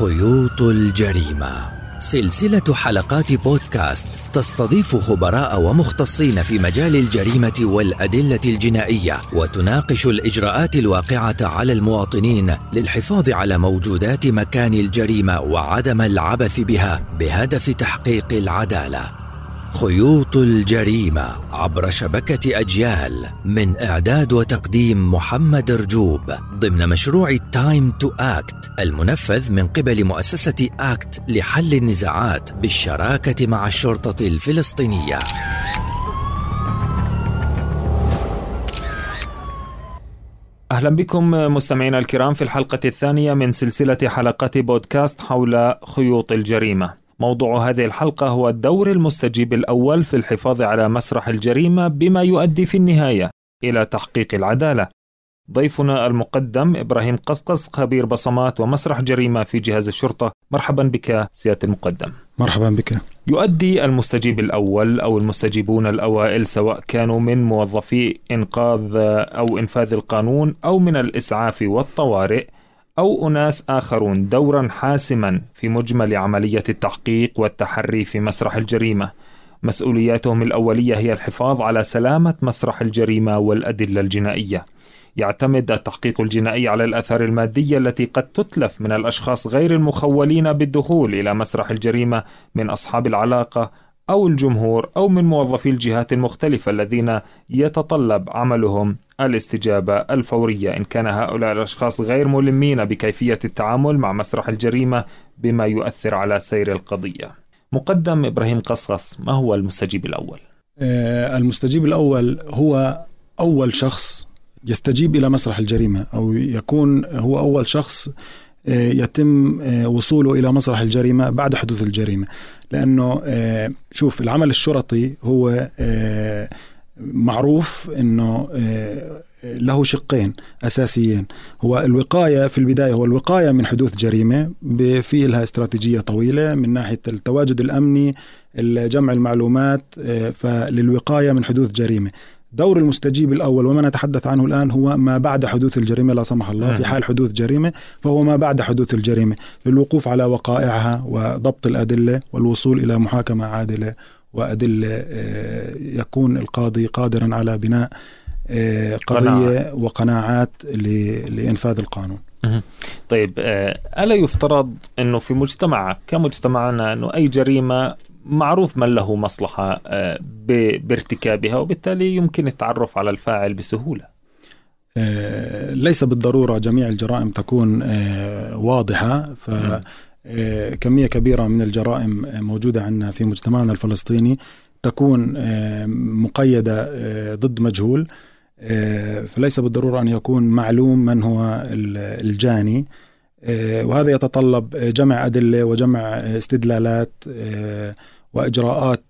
خيوط الجريمة. سلسلة حلقات بودكاست تستضيف خبراء ومختصين في مجال الجريمة والأدلة الجنائية وتناقش الإجراءات الواقعة على المواطنين للحفاظ على موجودات مكان الجريمة وعدم العبث بها بهدف تحقيق العدالة. خيوط الجريمة عبر شبكة أجيال من إعداد وتقديم محمد رجوب ضمن مشروع Time to Act المنفذ من قبل مؤسسة ACT لحل النزاعات بالشراكة مع الشرطة الفلسطينية. أهلا بكم مستمعينا الكرام في الحلقة الثانية من سلسلة حلقات بودكاست حول خيوط الجريمة. موضوع هذه الحلقة هو الدور المستجيب الأول في الحفاظ على مسرح الجريمة بما يؤدي في النهاية إلى تحقيق العدالة. ضيفنا المقدم إبراهيم قصقص خبير بصمات ومسرح جريمة في جهاز الشرطة. مرحبا بك سيادة المقدم. مرحبا بك. يؤدي المستجيب الأول أو المستجيبون الأوائل سواء كانوا من موظفي إنقاذ أو إنفاذ القانون أو من الإسعاف والطوارئ أو أناس آخرون دورا حاسما في مجمل عملية التحقيق والتحري في مسرح الجريمة. مسؤولياتهم الأولية هي الحفاظ على سلامة مسرح الجريمة والأدلة الجنائية. يعتمد التحقيق الجنائي على الآثار المادية التي قد تتلف من الأشخاص غير المخولين بالدخول إلى مسرح الجريمة من أصحاب العلاقة أو الجمهور أو من موظفي الجهات المختلفة الذين يتطلب عملهم الاستجابة الفورية إن كان هؤلاء الأشخاص غير ملمين بكيفية التعامل مع مسرح الجريمة بما يؤثر على سير القضية. مقدم إبراهيم قصقص ما هو المستجيب الأول؟ آه، المستجيب الأول هو أول شخص يستجيب إلى مسرح الجريمة أو يكون هو أول شخص يتم آه، وصوله إلى مسرح الجريمة بعد حدوث الجريمة. لأنه آه، شوف العمل الشرطي هو معروف إنه له شقين أساسيين. هو الوقاية في البداية هو الوقاية من حدوث جريمة في لها استراتيجية طويلة من ناحية التواجد الأمني جمع المعلومات فللوقاية من حدوث جريمة. دور المستجيب الأول وما نتحدث عنه الآن هو ما بعد حدوث الجريمة لا سمح الله في حال حدوث جريمة فهو ما بعد حدوث الجريمة للوقوف على وقائعها وضبط الأدلة والوصول إلى محاكمة عادلة وأدلة آه، يكون القاضي قادرا على بناء آه، قضية وقناعات لإنفاذ القانون. طيب آه، ألا يفترض أنه في مجتمع كمجتمعنا أنه أي جريمة معروف من له مصلحة آه، بارتكابها وبالتالي يمكن التعرف على الفاعل بسهولة. آه، ليس بالضرورة جميع الجرائم تكون آه، واضحة. ف كمية كبيرة من الجرائم موجودة عندنا في مجتمعنا الفلسطيني تكون مقيدة ضد مجهول. فليس بالضرورة أن يكون معلوم من هو الجاني. وهذا يتطلب جمع أدلة وجمع استدلالات. وإجراءات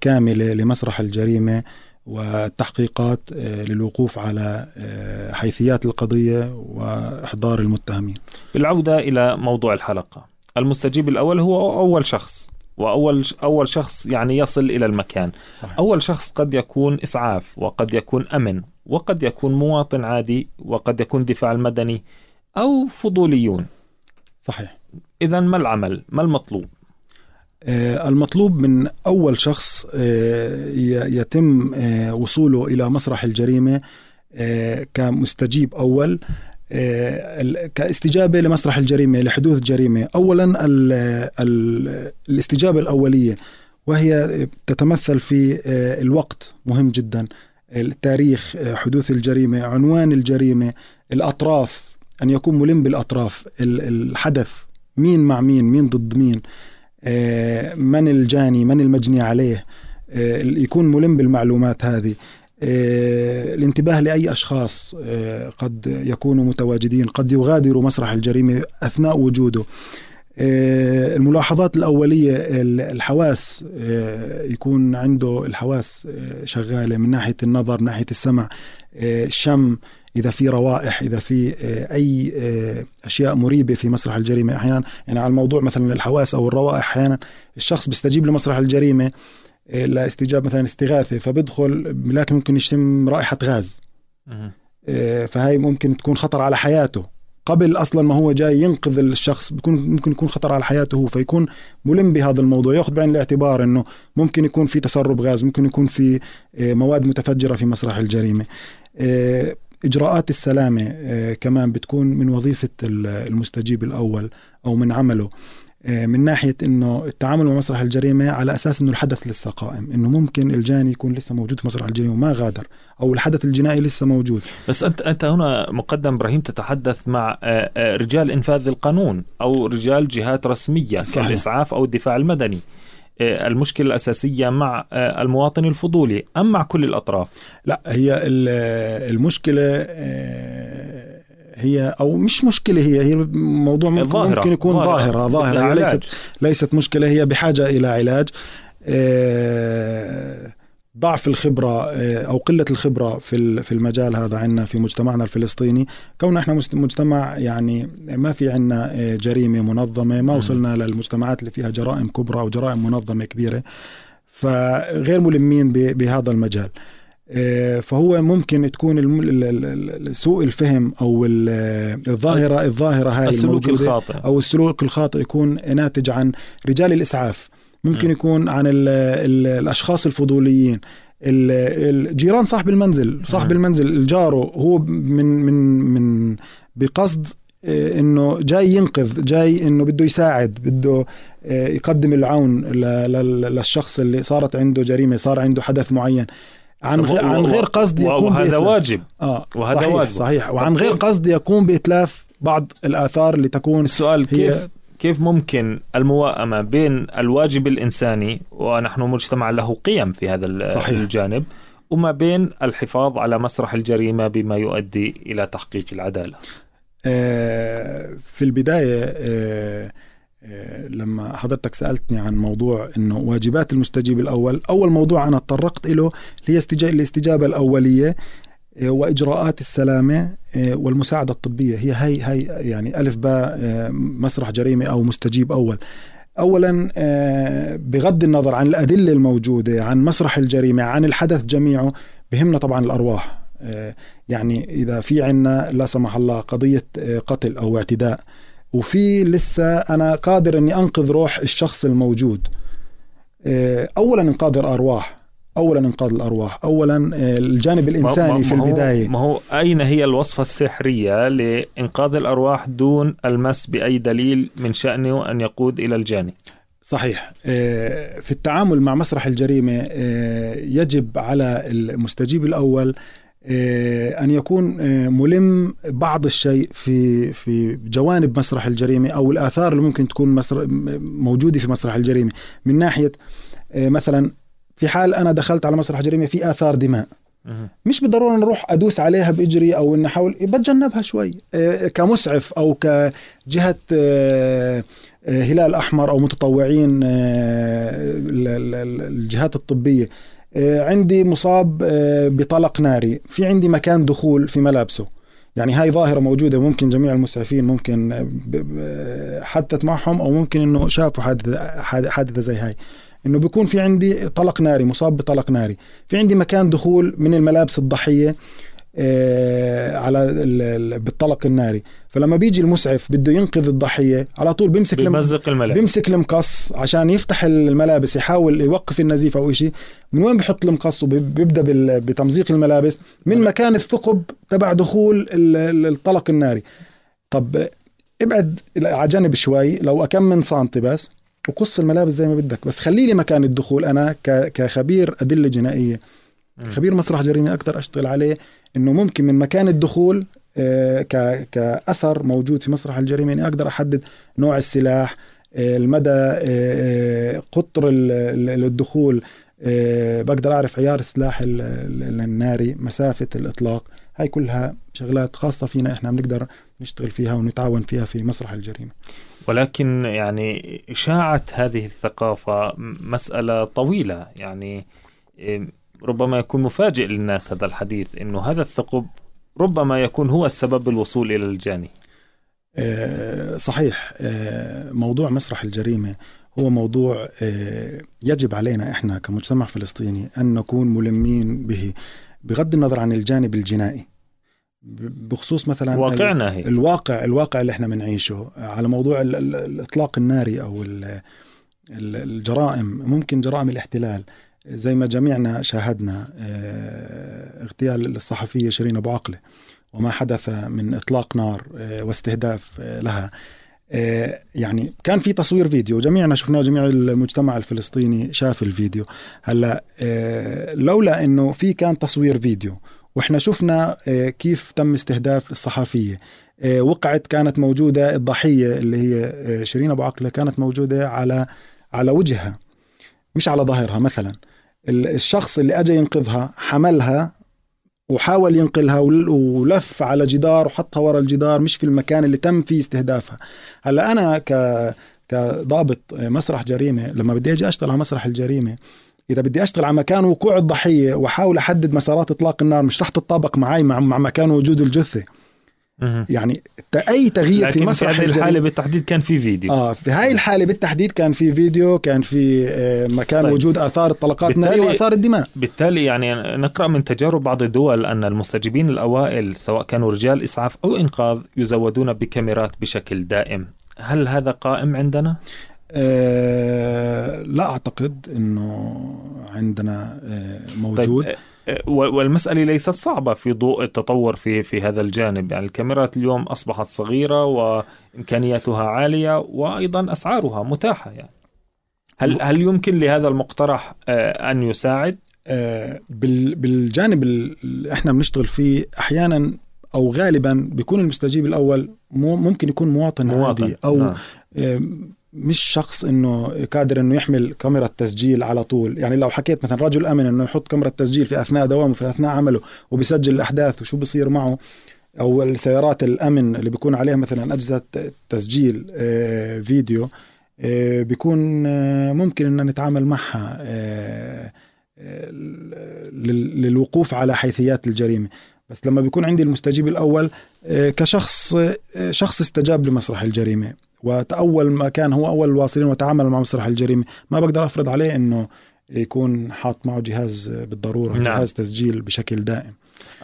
كاملة لمسرح الجريمة والتحقيقات آه، للوقوف على آه، حيثيات القضية وإحضار المتهمين. بالعودة إلى موضوع الحلقة، المستجيب الأول هو أول شخص وأول أول شخص يعني يصل إلى المكان. صحيح. أول شخص قد يكون إسعاف وقد يكون أمن وقد يكون مواطن عادي وقد يكون دفاع المدني أو فضوليون. صحيح. اذا ما العمل؟ ما المطلوب؟ آه، المطلوب من أول شخص آه، يتم آه، وصوله إلى مسرح الجريمة كمستجيب أول كاستجابة لمسرح الجريمة لحدوث جريمة أولا الاستجابة الأولية وهي تتمثل في الوقت. مهم جدا. التاريخ حدوث الجريمة عنوان الجريمة الأطراف أن يكون ملم بالأطراف الحدث مين مع مين مين ضد مين. من الجاني من المجني عليه آه، يكون ملم بالمعلومات هذه. آه، الانتباه لأي أشخاص قد يكونوا متواجدين قد يغادروا مسرح الجريمة أثناء وجوده. الملاحظات الأولية الحواس يكون عنده الحواس شغالة من ناحية النظر من ناحية السمع الشم إذا في روائح إذا في آه، أي آه، أشياء مريبة في مسرح الجريمة أحيانا يعني على الموضوع مثلا الحواس أو الروائح أحيانا الشخص بيستجيب لمسرح الجريمة آه، لاستجابة مثلا استغاثة فبدخل لكن ممكن يشم رائحة غاز. فهي ممكن تكون خطر على حياته. قبل أصلا ما هو جاي ينقذ الشخص بيكون ممكن يكون خطر على حياته هو فيكون ملم بهذا الموضوع. يأخذ بعين الاعتبار إنه ممكن يكون في تسرب غاز ممكن يكون في مواد متفجرة في مسرح الجريمة. آه، إجراءات السلامة كمان بتكون من وظيفة المستجيب الأول أو من عمله. آه، من ناحية إنه التعامل مع مسرح الجريمة على أساس إنه الحدث لسه قائم إنه ممكن الجاني يكون لسه موجود في مسرح الجريمة وما غادر أو الحدث الجنائي لسه موجود. بس انت أنت هنا مقدم إبراهيم تتحدث مع آه، آه، رجال إنفاذ القانون أو رجال جهات رسمية صحيح. كالاسعاف أو الدفاع المدني. المشكلة الأساسية مع المواطن الفضولي أم مع كل الأطراف؟ لا هي المشكلة هي أو مش مشكلة هي هي موضوع ممكن, ظاهرة. ممكن يكون ظاهرة ظاهرة, ظاهرة. ليست ليست مشكلة هي بحاجة إلى علاج آه، ضعف الخبرة آه، أو قلة الخبرة في في المجال هذا عندنا في مجتمعنا الفلسطيني. كوننا إحنا مجتمع يعني ما في عندنا آه، جريمة منظمة ما وصلنا للمجتمعات اللي فيها جرائم كبرى أو جرائم منظمة كبيرة فغير ملمين بهذا المجال. آه، فهو ممكن تكون سوء الفهم أو الظاهره الظاهرة هاي السلوك الخاطئ. أو السلوك الخاطئ يكون ناتج عن رجال الإسعاف. ممكن. يكون عن ال ال الأشخاص الفضوليين. الجيران صاحب المنزل صاحب المنزل الجاره هو من من من بقصد آه، إنه جاي ينقذ جاي إنه بده يساعد بده آه، يقدم العون للشخص اللي صارت عنده جريمة صار عنده حدث معين. عن غير عن غير قصد يقوم وهذا واجب. آه وهذا صحيح واجب. صحيح. وعن غير قصد يقوم بإتلاف بعض الآثار اللي تكون السؤال كيف كيف ممكن المواءمة بين الواجب الإنساني ونحن مجتمع له قيم في هذا صحيح. الجانب وما بين الحفاظ على مسرح الجريمة بما يؤدي إلى تحقيق العدالة آه في البداية آه آه، لما حضرتك سألتني عن موضوع أنه واجبات المستجيب الأول أول موضوع أنا تطرقت له هي الاستجابة الأولية آه، وإجراءات السلامة آه، والمساعدة الطبية. هي هي هي يعني ألف باء مسرح جريمة أو مستجيب أول. اولا بغض النظر عن الأدلة الموجودة عن مسرح الجريمة عن الحدث جميعه بهمنا طبعا الأرواح. يعني إذا في عنا لا سمح الله قضية قتل أو اعتداء وفي لسه أنا قادر إني أنقذ روح الشخص الموجود. اولا انقاذ الارواح اولا إنقاذ الأرواح اولا آه، الجانب الإنساني ما في البداية. ما هو أين هي الوصفة السحرية لإنقاذ الأرواح دون المس بأي دليل من شأنه أن يقود إلى الجاني؟ صحيح. آه، في التعامل مع مسرح الجريمة يجب على المستجيب الأول آه، أن يكون آه، ملم بعض الشيء في في جوانب مسرح الجريمة أو الآثار اللي ممكن تكون موجودة في مسرح الجريمة. من ناحية آه، مثلا في حال أنا دخلت على مسرح جريمة في آثار دماء مش بالضرورة نروح أدوس عليها بإجري أو ان أحاول بتجنبها شوي. كمسعف أو كجهة هلال أحمر أو متطوعين الجهات الطبية. آه، عندي مصاب آه، بطلق ناري. في عندي مكان دخول في ملابسه. يعني هاي ظاهرة موجودة ممكن جميع المسعفين ممكن آه، حدثت معهم أو ممكن إنه شافوا حادثة, حادثة زي هاي. إنه بيكون في عندي طلق ناري مصاب بطلق ناري. في عندي مكان دخول من الملابس الضحية على بالطلق الناري. فلما بيجي المسعف بده ينقذ الضحية على طول بيمسك بيمزق الملابس. بيمسك المقص عشان يفتح الملابس يحاول يوقف النزيف أو شيء من وين بحط المقص؟ وبيبدا بتمزيق الملابس. من نعم. مكان الثقب تبع دخول الطلق الناري. طب ابعد على جنب شوي. لو كم من سنتي بس وقص الملابس زي ما بدك. بس خلي لي مكان الدخول. أنا كخبير أدلة جنائية. خبير مسرح جريمة أقدر أشتغل عليه إنه ممكن من مكان الدخول آه، كأثر موجود في مسرح الجريمة إني أقدر أحدد نوع السلاح آه، المدى آه، قطر الدخول بقدر أعرف عيار السلاح الناري مسافة الإطلاق. هاي كلها شغلات خاصة فينا إحنا بنقدر نشتغل فيها ونتعاون فيها في مسرح الجريمة. ولكن يعني إشاعة هذه الثقافة مسألة طويلة. يعني ربما يكون مفاجئ للناس هذا الحديث إنه هذا الثقب ربما يكون هو السبب بالوصول إلى الجاني. آه، صحيح. آه، موضوع مسرح الجريمة هو موضوع آه، يجب علينا إحنا كمجتمع فلسطيني أن نكون ملمين به بغض النظر عن الجانب الجنائي. بخصوص مثلا واقعنا هي. الواقع الواقع اللي إحنا بنعيشه على موضوع ال ال الإطلاق الناري أو ال الجرائم ممكن جرائم الاحتلال. زي ما جميعنا شاهدنا آه اغتيال الصحفية شيرين أبو عقلة وما حدث من إطلاق نار آه واستهداف آه لها. يعني كان في تصوير فيديو. جميعنا شفناه جميع المجتمع الفلسطيني شاف الفيديو. هلأ لولا إنه في كان تصوير فيديو وإحنا شفنا كيف تم استهداف الصحفيه وقعت كانت موجودة الضحية اللي هي شيرين أبو عقلة كانت موجودة على على وجهها مش على ظهرها مثلا. الشخص اللي اجى ينقذها حملها وحاول ينقلها ولف على جدار وحطها ورا الجدار مش في المكان اللي تم فيه استهدافها. هلأ أنا ك كضابط مسرح جريمة لما بدي أجي أشتغل على مسرح الجريمة إذا بدي أشتغل على مكان وقوع الضحية وأحاول أحدد مسارات إطلاق النار مش رح تتطابق معي مع, مع مكان وجود الجثة. يعني أي تغيير في مسرح في هذه الحالة بالتحديد كان في فيديو. آه في هاي الحالة بالتحديد كان في فيديو كان في مكان طيب. وجود آثار الطلقات النارية وآثار الدماء. بالتالي يعني نقرأ من تجارب بعض الدول أن المستجيبين الأوائل سواء كانوا رجال إسعاف أو إنقاذ يزودون بكاميرات بشكل دائم. هل هذا قائم عندنا؟ أه لا أعتقد إنه عندنا أه موجود طيب والمسألة ليست صعبة في ضوء التطور في في هذا الجانب يعني الكاميرات اليوم أصبحت صغيرة وإمكانياتها عالية وأيضا أسعارها متاحة يعني هل هل يمكن لهذا المقترح أن يساعد؟ بالجانب اللي إحنا بنشتغل فيه أحيانا أو غالبا بيكون المستجيب الأول ممكن يكون مواطن, مواطن. عادي أو نعم. مش شخص إنه قادر إنه يحمل كاميرا تسجيل على طول. يعني لو حكيت مثلا رجل آمن إنه يحط كاميرا تسجيل في أثناء دوامه في أثناء عمله وبيسجل الأحداث وشو بصير معه أو السيارات الأمن اللي بيكون عليها مثلا أجهزة تسجيل فيديو بيكون ممكن إن نتعامل معها للوقوف على حيثيات الجريمة. بس لما بيكون عندي المستجيب الأول كشخص شخص استجاب لمسرح الجريمة. وتأول ما كان هو أول الواصلين وتعامل مع مسرح الجريمة. ما بقدر أفرض عليه أنه يكون حاط معه جهاز بالضرورة نعم. جهاز تسجيل بشكل دائم.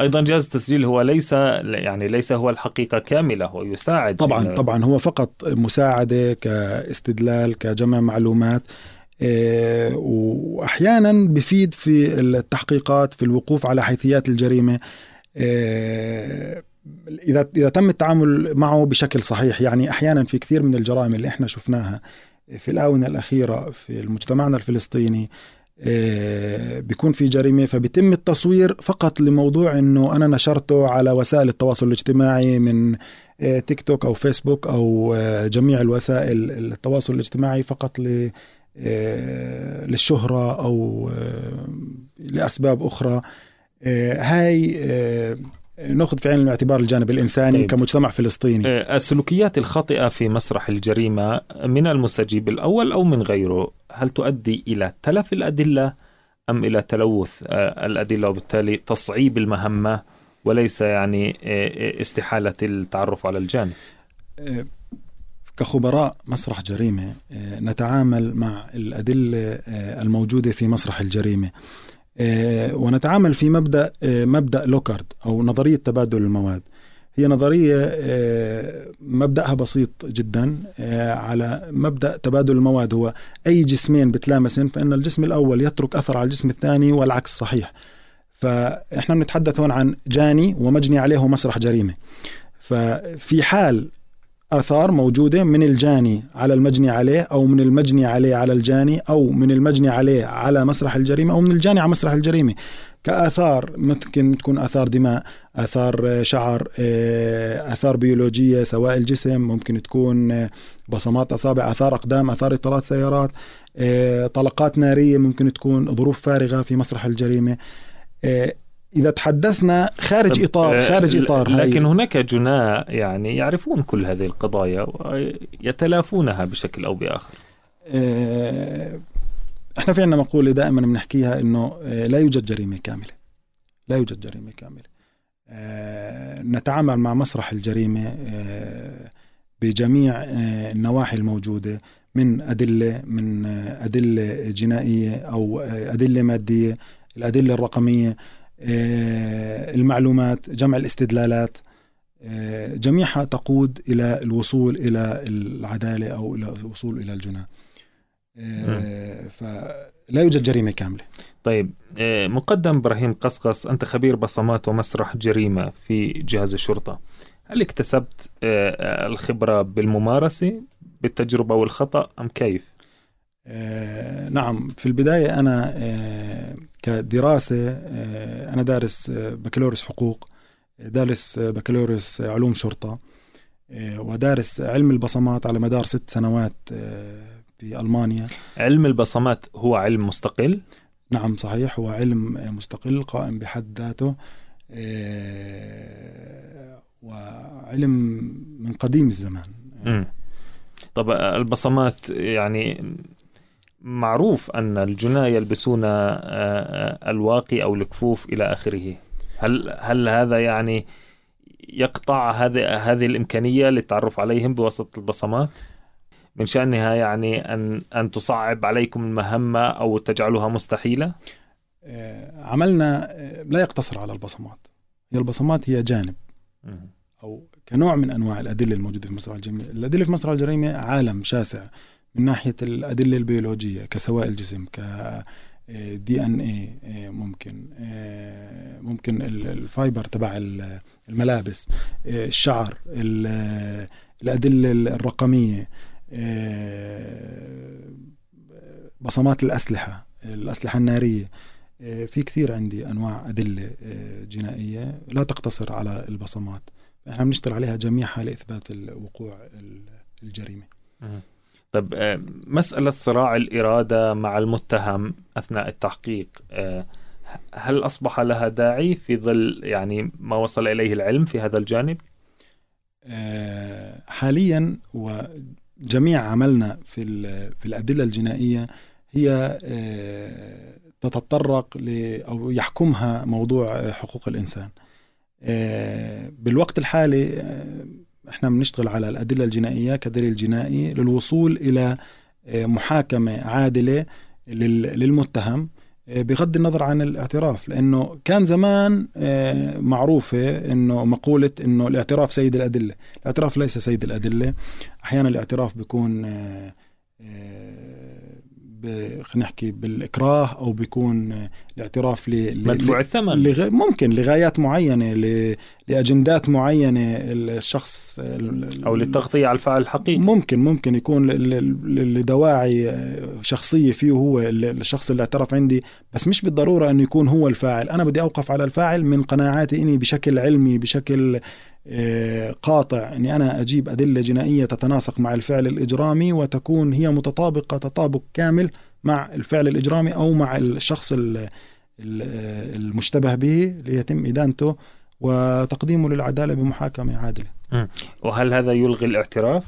أيضا جهاز التسجيل هو ليس يعني ليس هو الحقيقة كاملة هو يساعد طبعا طبعا هو فقط مساعدة كاستدلال كجمع معلومات. واحيانا بفيد في التحقيقات في الوقوف على حيثيات الجريمة. اذا إذا تم التعامل معه بشكل صحيح يعني أحيانا في كثير من الجرائم اللي إحنا شفناها في الآونة الأخيرة في مجتمعنا الفلسطيني بيكون في جريمة فبيتم التصوير فقط لموضوع إنه أنا نشرته على وسائل التواصل الاجتماعي من تيك توك أو فيسبوك أو جميع الوسائل التواصل الاجتماعي فقط للشهرة أو لأسباب أخرى. هاي ناخذ في عين الاعتبار الجانب الإنساني طيب. كمجتمع فلسطيني. السلوكيات الخاطئة في مسرح الجريمة من المستجيب الأول أو من غيره هل تؤدي إلى تلف الأدلة أم إلى تلوث الأدلة وبالتالي تصعيب المهمة وليس يعني استحالة التعرف على الجانب؟ كخبراء مسرح جريمة نتعامل مع الأدلة الموجودة في مسرح الجريمة. ونتعامل في مبدأ مبدأ لوكارد أو نظرية تبادل المواد. هي نظرية مبدأها بسيط جدا على مبدأ تبادل المواد. هو أي جسمين بتلامسن فإن الجسم الأول يترك أثر على الجسم الثاني والعكس صحيح. فإحنا بنتحدث هون عن جاني ومجني عليه مسرح جريمة. ففي حال آثار موجودة من الجاني على المجني عليه أو من المجني عليه على الجاني أو من المجني عليه على مسرح الجريمة أو من الجاني على مسرح الجريمة. كآثار ممكن تكون آثار دماء آثار شعر آثار بيولوجية سوائل جسم ممكن تكون بصمات أصابع آثار أقدام آثار إطارات سيارات طلقات نارية ممكن تكون ظروف فارغة في مسرح الجريمة. إذا تحدثنا خارج إطار خارج إطار لكن هاي. هناك جناة يعني يعرفون كل هذه القضايا ويتلافونها بشكل أو بآخر. إحنا في عندنا مقولة دائما بنحكيها إنه لا يوجد جريمة كاملة. لا يوجد جريمة كاملة. نتعامل مع مسرح الجريمة بجميع النواحي الموجودة من أدلة من أدلة جنائية أو أدلة مادية الأدلة الرقمية. آه، المعلومات جمع الاستدلالات آه، جميعها تقود إلى الوصول إلى العدالة أو إلى الوصول إلى الجناة فلا يوجد جريمة كاملة. طيب مقدم إبراهيم قصقص أنت خبير بصمات ومسرح جريمة في جهاز الشرطة. هل اكتسبت الخبرة بالممارسة بالتجربة والخطأ أم كيف؟ آه نعم في البداية أنا آه كدراسة آه أنا دارس بكالوريوس حقوق دارس بكالوريوس علوم شرطة ودارس علم البصمات على مدار ست سنوات في ألمانيا علم البصمات هو علم مستقل؟ نعم صحيح هو علم مستقل قائم بحد ذاته وعلم من قديم الزمان م. طب البصمات يعني معروف أن الجناة يلبسون آه، آه، الواقي أو الكفوف إلى آخره. هل هل هذا يعني يقطع هذه هذه الإمكانية للتعرف عليهم بواسطة البصمات؟ من شأنها يعني أن أن تصعب عليكم المهمة أو تجعلها مستحيلة؟ آه، عملنا لا يقتصر على البصمات. هي البصمات هي جانب. أو كنوع من أنواع الأدلة الموجودة في مسرح الجريمة الأدلة في مسرح الجريمة عالم شاسع. من ناحية الأدلة البيولوجية كسوائل جسم ك دي إن اي ممكن آه، ممكن الفايبر تبع الملابس آه، الشعر الأدلة الرقمية بصمات الأسلحة الأسلحة النارية. في كثير عندي أنواع أدلة جنائية لا تقتصر على البصمات. إحنا بنشتغل عليها جميعها لاثبات وقوع الجريمة. طب آه، مسألة صراع الإرادة مع المتهم أثناء التحقيق آه، هل أصبح لها داعي في ظل يعني ما وصل إليه العلم في هذا الجانب؟ آه، حاليا وجميع عملنا في في الأدلة الجنائية هي تتطرق أو يحكمها موضوع حقوق الإنسان بالوقت الحالي إحنا بنشتغل على الأدلة الجنائية كدليل جنائي للوصول إلى آه، محاكمة عادلة للمتهم آه، بغض النظر عن الاعتراف. لأنه كان زمان آه، معروفة إنه مقولة إنه الاعتراف سيد الأدلة، الاعتراف ليس سيد الأدلة، أحيانا الاعتراف بيكون خلينا نحكي بالإكراه أو بيكون الاعتراف ل مدفوع الثمن. لغ... ممكن لغايات معينة ل... لأجندات معينة الشخص أو للتغطية على الفاعل الحقيقي. ممكن ممكن يكون ل... لدواعي شخصية فيه هو الشخص اللي اعترف عندي بس مش بالضرورة انه يكون هو الفاعل. أنا بدي أوقف على الفاعل من قناعاتي إني بشكل علمي بشكل آه، قاطع اني أنا أجيب أدلة جنائية تتناسق مع الفعل الإجرامي وتكون هي متطابقة تطابق كامل مع الفعل الإجرامي أو مع الشخص المشتبه به ليتم إدانته وتقديمه للعدالة بمحاكمة عادلة. وهل هذا يلغي الاعتراف؟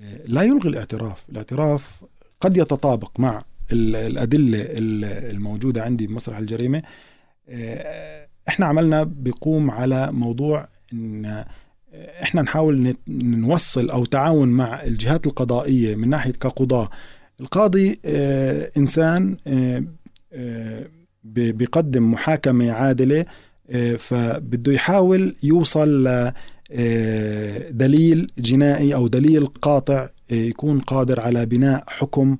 آه، لا يلغي الاعتراف، الاعتراف قد يتطابق مع الأدلة الموجودة عندي بمسرح الجريمة. آه، إحنا عملنا بيقوم على موضوع إن إحنا نحاول نوصل أو تعاون مع الجهات القضائية من ناحية كقضاه القاضي آه، إنسان آه، آه، بيقدم محاكمة عادلة فبده يحاول يوصل دليل جنائي أو دليل قاطع يكون قادر على بناء حكم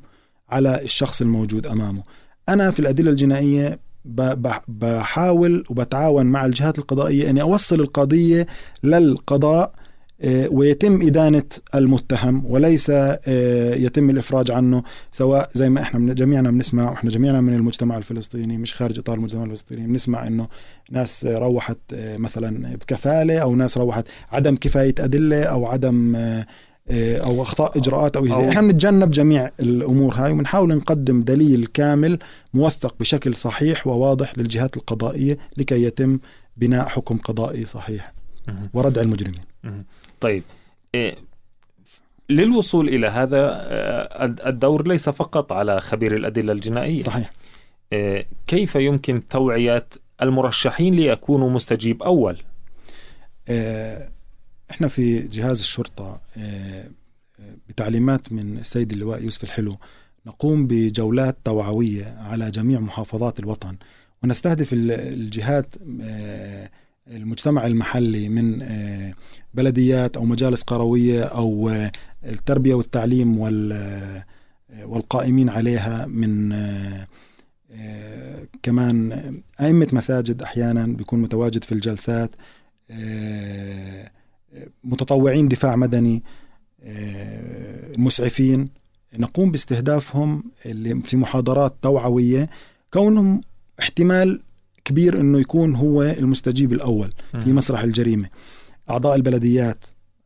على الشخص الموجود أمامه. أنا في الأدلة الجنائية بحاول وبتعاون مع الجهات القضائية أني أوصل القضية للقضاء آه، ويتم إدانة المتهم وليس آه، يتم الإفراج عنه سواء زي ما إحنا جميعنا بنسمع وإحنا جميعنا من المجتمع الفلسطيني مش خارج إطار المجتمع الفلسطيني بنسمع إنه ناس روحت آه، مثلا بكفالة أو ناس روحت عدم كفاية أدلة أو عدم أو أخطاء إجراءات أو, أو إحنا بنتجنب جميع الأمور هاي وبنحاول نقدم دليل كامل موثق بشكل صحيح وواضح للجهات القضائية لكي يتم بناء حكم قضائي صحيح وردع المجرمين. طيب إيه، للوصول إلى هذا آه، الدور ليس فقط على خبير الأدلة الجنائية. صحيح. إيه، كيف يمكن توعية المرشحين ليكونوا مستجيب أول؟ إحنا في جهاز الشرطة آه، آه، بتعليمات من السيد اللواء يوسف الحلو نقوم بجولات توعوية على جميع محافظات الوطن ونستهدف الجهات آه، المجتمع المحلي من بلديات أو مجالس قروية أو التربية والتعليم والقائمين عليها من كمان أئمة مساجد أحيانا بيكون متواجد في الجلسات متطوعين دفاع مدني المسعفين نقوم باستهدافهم اللي في محاضرات توعوية كونهم احتمال كبير إنه يكون هو المستجيب الأول في مسرح الجريمة. أعضاء البلديات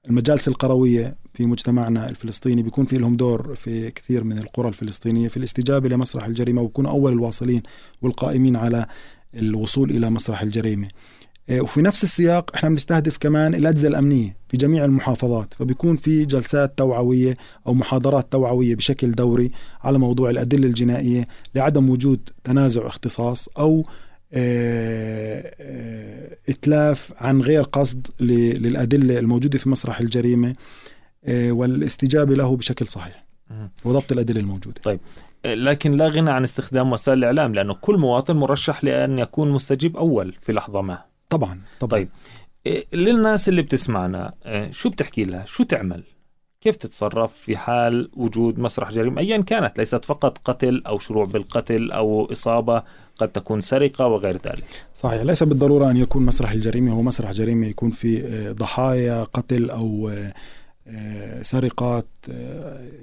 المجالس القروية في مجتمعنا الفلسطيني بيكون في لهم دور في كثير من القرى الفلسطينية في الاستجابة لمسرح الجريمة وبكونوا أول الواصلين والقائمين على الوصول إلى مسرح الجريمة. آه، وفي نفس السياق إحنا بنستهدف كمان الأجهزة الأمنية في جميع المحافظات فبيكون في جلسات توعوية أو محاضرات توعوية بشكل دوري على موضوع الأدلة الجنائية لعدم وجود تنازع اختصاص أو آه، آه، إتلاف عن غير قصد للأدلة الموجودة في مسرح الجريمة والاستجابة له بشكل صحيح وضبط الأدلة الموجودة. طيب لكن لا غنى عن استخدام وسائل الإعلام لأنه كل مواطن مرشح لأن يكون مستجيب أول في لحظة ما. طبعا طبعا. طيب إيه، للناس اللي بتسمعنا إيه، شو بتحكي لها؟ شو تعمل؟ كيف تتصرف في حال وجود مسرح جريمة؟ أيا كانت ليست فقط قتل أو شروع بالقتل أو إصابة قد تكون سرقة وغير ذلك. صحيح ليس بالضرورة أن يكون مسرح الجريمة هو مسرح جريمة يكون في إيه، ضحايا قتل أو سرقات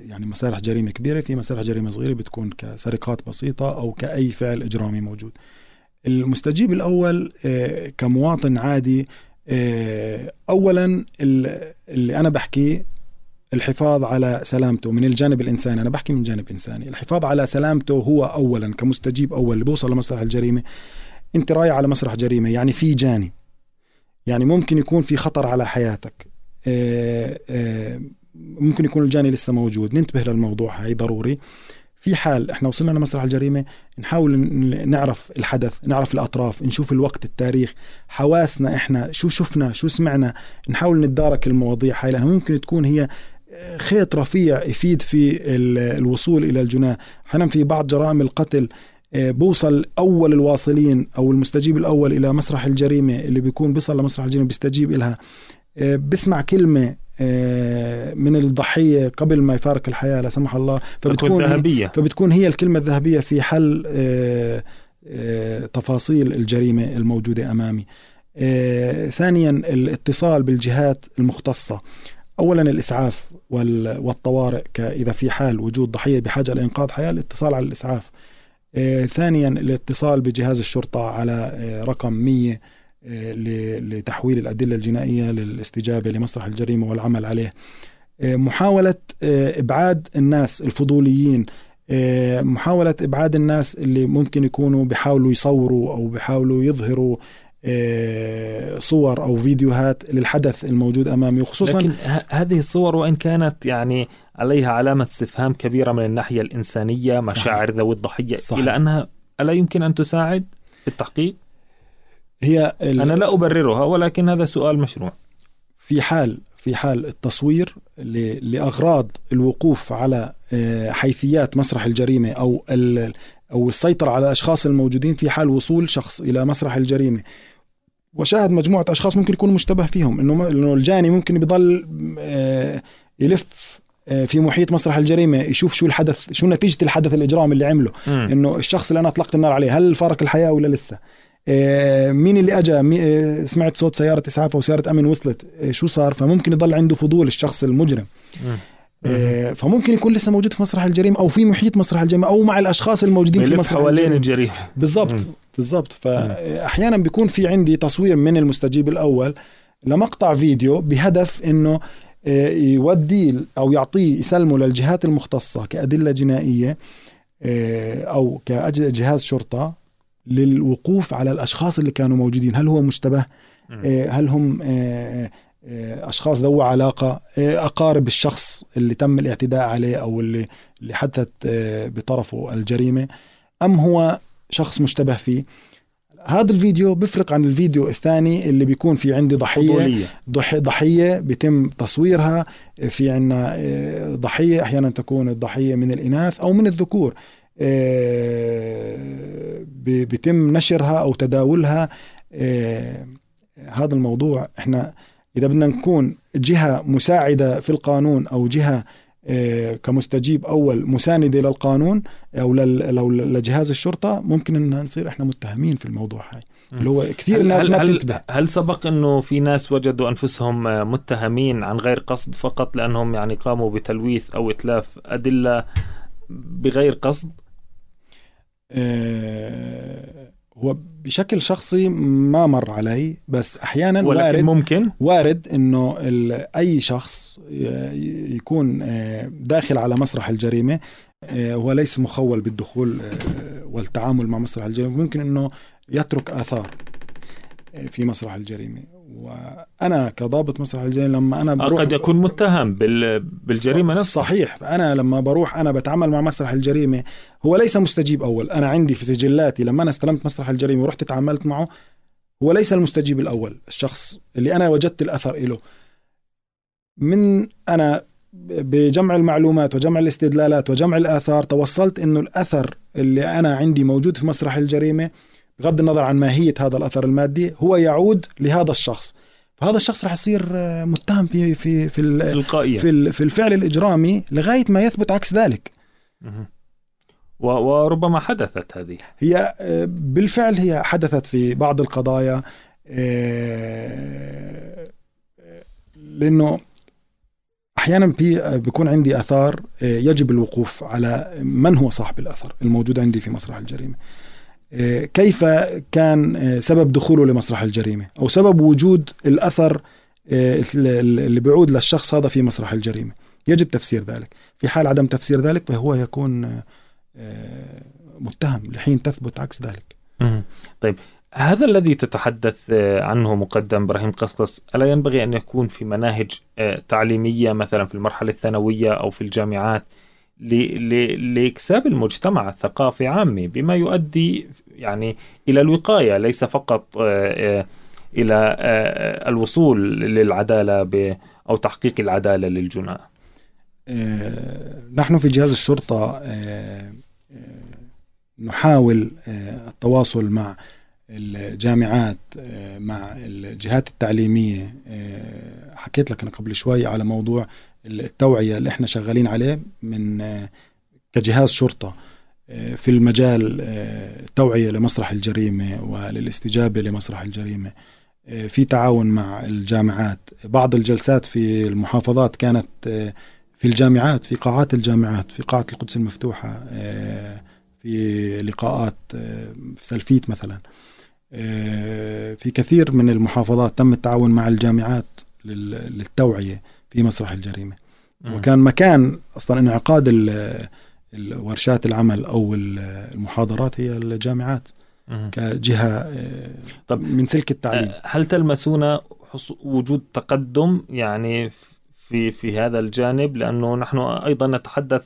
يعني مسارح جريمة كبيرة. في مسارح جريمة صغيرة بتكون كسرقات بسيطة أو كأي فعل إجرامي موجود. المستجيب الأول آه، كمواطن عادي آه، أولا اللي أنا بحكيه الحفاظ على سلامته من الجانب الإنساني. أنا بحكي من جانب إنساني. الحفاظ على سلامته هو أولا كمستجيب أول اللي بوصل لمسرح الجريمة. أنت رايح على مسرح جريمة يعني في جاني. يعني ممكن يكون في خطر على حياتك. آه، ممكن يكون الجاني لسه موجود. ننتبه للموضوع هاي ضروري. في حال إحنا وصلنا لمسرح الجريمة نحاول نعرف الحدث نعرف الأطراف نشوف الوقت التاريخ حواسنا إحنا شو شفنا شو سمعنا نحاول نتدارك المواضيع هاي لأنها ممكن تكون هي خيط رفيع يفيد في الوصول إلى الجناه أحيانا في بعض جرائم القتل آه، بوصل أول الواصلين أو المستجيب الأول إلى مسرح الجريمة اللي بيكون بيصل لمسرح الجريمة بيستجيب لها بسمع كلمة آه، من الضحية قبل ما يفارق الحياة لا سمح الله فبتكون ذهبيه فبتكون هي الكلمة الذهبية في حل آه، تفاصيل الجريمة الموجودة أمامي. ثانيا الاتصال بالجهات المختصة. اولا الإسعاف والطوارئ إذا في حال وجود ضحية بحاجة لإنقاذ حياة الاتصال على الإسعاف. ثانيا الاتصال بجهاز الشرطة على رقم 100 لتحويل الأدلة الجنائية للاستجابة لمسرح الجريمة والعمل عليه آه، محاولة آه، إبعاد الناس الفضوليين آه، محاولة إبعاد الناس اللي ممكن يكونوا بيحاولوا يصوروا أو بيحاولوا يظهروا صور أو فيديوهات للحدث الموجود أمامي وخصوصا لكن هذه الصور وإن كانت يعني عليها علامة استفهام كبيرة من الناحية الإنسانية مشاعر ذوي الضحية صحيح. إلى أنها ألا يمكن أن تساعد في التحقيق؟ هي ال... أنا لا أبررها ولكن هذا سؤال مشروع. في حال في حال التصوير ل... لأغراض الوقوف على آه، حيثيات مسرح الجريمة أو ال... أو السيطرة على الأشخاص الموجودين في حال وصول شخص إلى مسرح الجريمة. وشاهد مجموعة أشخاص ممكن يكون مشتبه فيهم إنه إنه الجاني ممكن بيضل آه، يلف آه، في محيط مسرح الجريمة يشوف شو الحدث شو نتيجة الحدث الاجرامي اللي عمله. إنه الشخص اللي أنا أطلقت النار عليه هل فارق الحياة ولا لسه؟ مين اللي اجى آه، سمعت صوت سيارة إسعاف أو سيارة امن وصلت. آه، شو صار؟ فممكن يضل عنده فضول الشخص المجرم. فممكن يكون لسه موجود في مسرح الجريمة أو في محيط مسرح الجريمة أو مع الأشخاص الموجودين في مسرح حوالين الجريمة. بالضبط بالضبط. فاحيانا بيكون في عندي تصوير من المستجيب الأول لمقطع فيديو بهدف إنه يوديه أو يعطيه يسلمه للجهات المختصة كأدلة جنائية أو كجهاز شرطة. للوقوف على الأشخاص اللي كانوا موجودين. هل هو مشتبه؟ آه، هل هم آه، آه، أشخاص ذو علاقة؟ أقارب الشخص اللي تم الاعتداء عليه أو اللي اللي حدثت بطرفه الجريمة أم هو شخص مشتبه فيه؟ هذا الفيديو بفرق عن الفيديو الثاني اللي بيكون في عندي ضحية. ضحيه ضحية بيتم تصويرها. في عنا ضحية أحيانا تكون الضحية من الإناث أو من الذكور. بيتم نشرها أو تداولها. آه، هذا الموضوع إحنا إذا بدنا نكون جهة مساعدة في القانون أو جهة آه، كمستجيب أول مساندة للقانون أو لجهاز الشرطة ممكن ان نصير إحنا متهمين في الموضوع هاي. اللي هو كثير الناس ما بتنتبه. هل سبق إنه في ناس وجدوا أنفسهم متهمين عن غير قصد فقط لأنهم يعني قاموا بتلويث أو إتلاف أدلة بغير قصد؟ آه هو بشكل شخصي ما مر علي بس أحيانا ولكن وارد ممكن؟ وارد إنه أي شخص يكون آه، داخل على مسرح الجريمة آه، هو ليس مخول بالدخول آه، والتعامل مع مسرح الجريمة ممكن إنه يترك آثار. في مسرح الجريمة. وأنا كضابط مسرح الجريمة لما أنا بروح قد يكون متهم بالجريمة نفسها. صحيح. فانا لما بروح أنا بتعامل مع مسرح الجريمة هو ليس مستجيب أول. أنا عندي في سجلاتي لما أنا استلمت مسرح الجريمة ورحت تعاملت معه هو ليس المستجيب الأول الشخص اللي أنا وجدت الأثر له من أنا بجمع المعلومات وجمع الاستدلالات وجمع الآثار توصلت إنه الأثر اللي أنا عندي موجود في مسرح الجريمة بغض النظر عن ماهية هذا الأثر المادي هو يعود لهذا الشخص. فهذا الشخص راح يصير آه، متهم في في في في, في الفعل الإجرامي لغاية ما يثبت عكس ذلك. وربما حدثت هذه. هي آه، بالفعل هي حدثت في بعض القضايا آه، لأنه أحيانا في بيكون عندي آثار يجب الوقوف على من هو صاحب الأثر الموجود عندي في مسرح الجريمة. كيف كان سبب دخوله لمسرح الجريمة؟ أو سبب وجود الأثر اللي بيعود للشخص هذا في مسرح الجريمة. يجب تفسير ذلك. في حال عدم تفسير ذلك فهو يكون متهم لحين تثبت عكس ذلك. طيب هذا الذي تتحدث عنه مقدم إبراهيم قصقص ألا ينبغي أن يكون في مناهج تعليمية مثلا في المرحلة الثانوية أو في الجامعات؟ لإكساب المجتمع الثقافي عامه بما يؤدي يعني إلى الوقاية ليس فقط آه، آه، إلى آه، الوصول للعدالة أو تحقيق العدالة للجناة. نحن في جهاز الشرطة نحاول التواصل مع الجامعات مع الجهات التعليمية. حكيت لك أنا قبل شوي على موضوع التوعية اللي إحنا شغالين عليه من كجهاز شرطة في المجال توعية لمسرح الجريمة وللاستجابة لمسرح الجريمة في تعاون مع الجامعات. بعض الجلسات في المحافظات كانت في الجامعات في قاعات الجامعات في قاعة القدس المفتوحة في لقاءات في سلفيت مثلا. في كثير من المحافظات تم التعاون مع الجامعات للتوعية. في مسرح الجريمة. وكان مكان أصلا انعقاد الورشات العمل أو المحاضرات هي الجامعات كجهة آه، طب من سلك التعليم. آه، هل تلمسون وجود تقدم يعني في في هذا الجانب؟ لأنه نحن أيضا نتحدث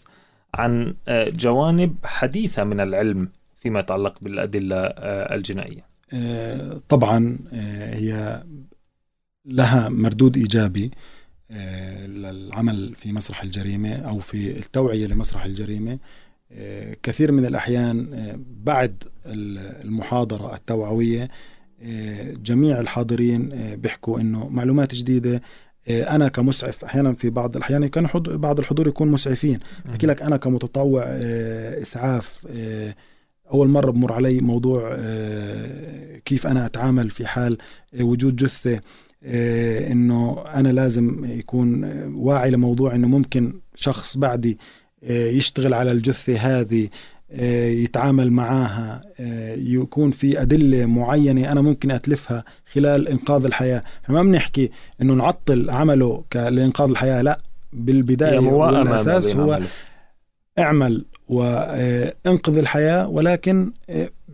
عن آه، جوانب حديثة من العلم فيما يتعلق بالأدلة الجنائية. طبعا هي لها مردود إيجابي. للعمل في مسرح الجريمة أو في التوعية لمسرح الجريمة. آه، كثير من الأحيان آه، بعد المحاضرة التوعوية آه، جميع الحاضرين بيحكوا إنه معلومات جديدة. أنا كمسعف أحيانا في بعض الأحيان كان بعض الحضور يكون مسعفين. أحكي لك أنا كمتطوع إسعاف أول مرة بمر علي موضوع كيف أنا أتعامل في حال وجود جثة. آه، إنه أنا لازم يكون واعي لموضوع إنه ممكن شخص بعدي آه، يشتغل على الجثة هذه آه، يتعامل معاها يكون في أدلة معينة أنا ممكن أتلفها خلال إنقاذ الحياة ما بنحكي أنه نعطل عمله لإنقاذ الحياة لا بالبداية والأساس هو عمله. اعمل وانقذ الحياة ولكن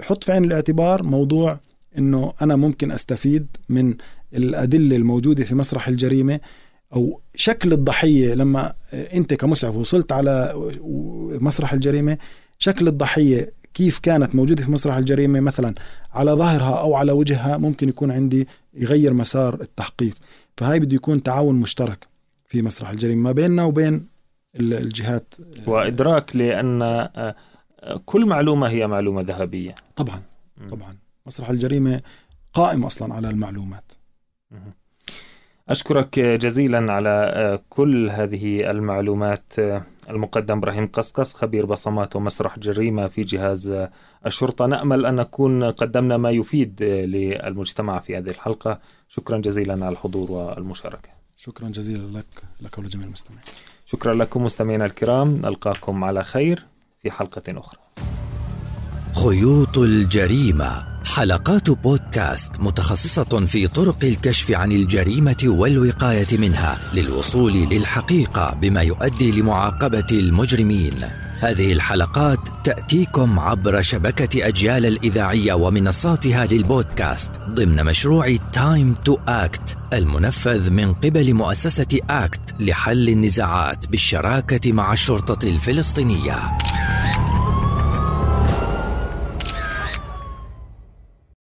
حط في عين الاعتبار موضوع أنه أنا ممكن أستفيد من الأدلة الموجودة في مسرح الجريمة أو شكل الضحية لما أنت كمسعف وصلت على مسرح الجريمة شكل الضحية كيف كانت موجودة في مسرح الجريمة؟ مثلا على ظهرها أو على وجهها ممكن يكون عندي يغير مسار التحقيق. فهاي بده يكون تعاون مشترك في مسرح الجريمة ما بيننا وبين الجهات وإدراك لأن كل معلومة هي معلومة ذهبية. طبعا طبعا. مسرح الجريمة قائم أصلا على المعلومات. أشكرك جزيلا على كل هذه المعلومات. المقدم إبراهيم قصقص خبير بصمات ومسرح جريمة في جهاز الشرطة. نأمل أن نكون قدمنا ما يفيد للمجتمع في هذه الحلقة. شكرا جزيلا على الحضور والمشاركة. شكرا جزيلا لك لك ولجميع المستمعين. شكرا لكم مستمعينا الكرام. نلقاكم على خير في حلقة أخرى. خيوط الجريمة. حلقات بودكاست متخصصة في طرق الكشف عن الجريمة والوقاية منها للوصول للحقيقة بما يؤدي لمعاقبة المجرمين. هذه الحلقات تأتيكم عبر شبكة أجيال الإذاعية ومنصاتها للبودكاست ضمن مشروع Time to Act المنفذ من قبل مؤسسة ACT لحل النزاعات بالشراكة مع الشرطة الفلسطينية.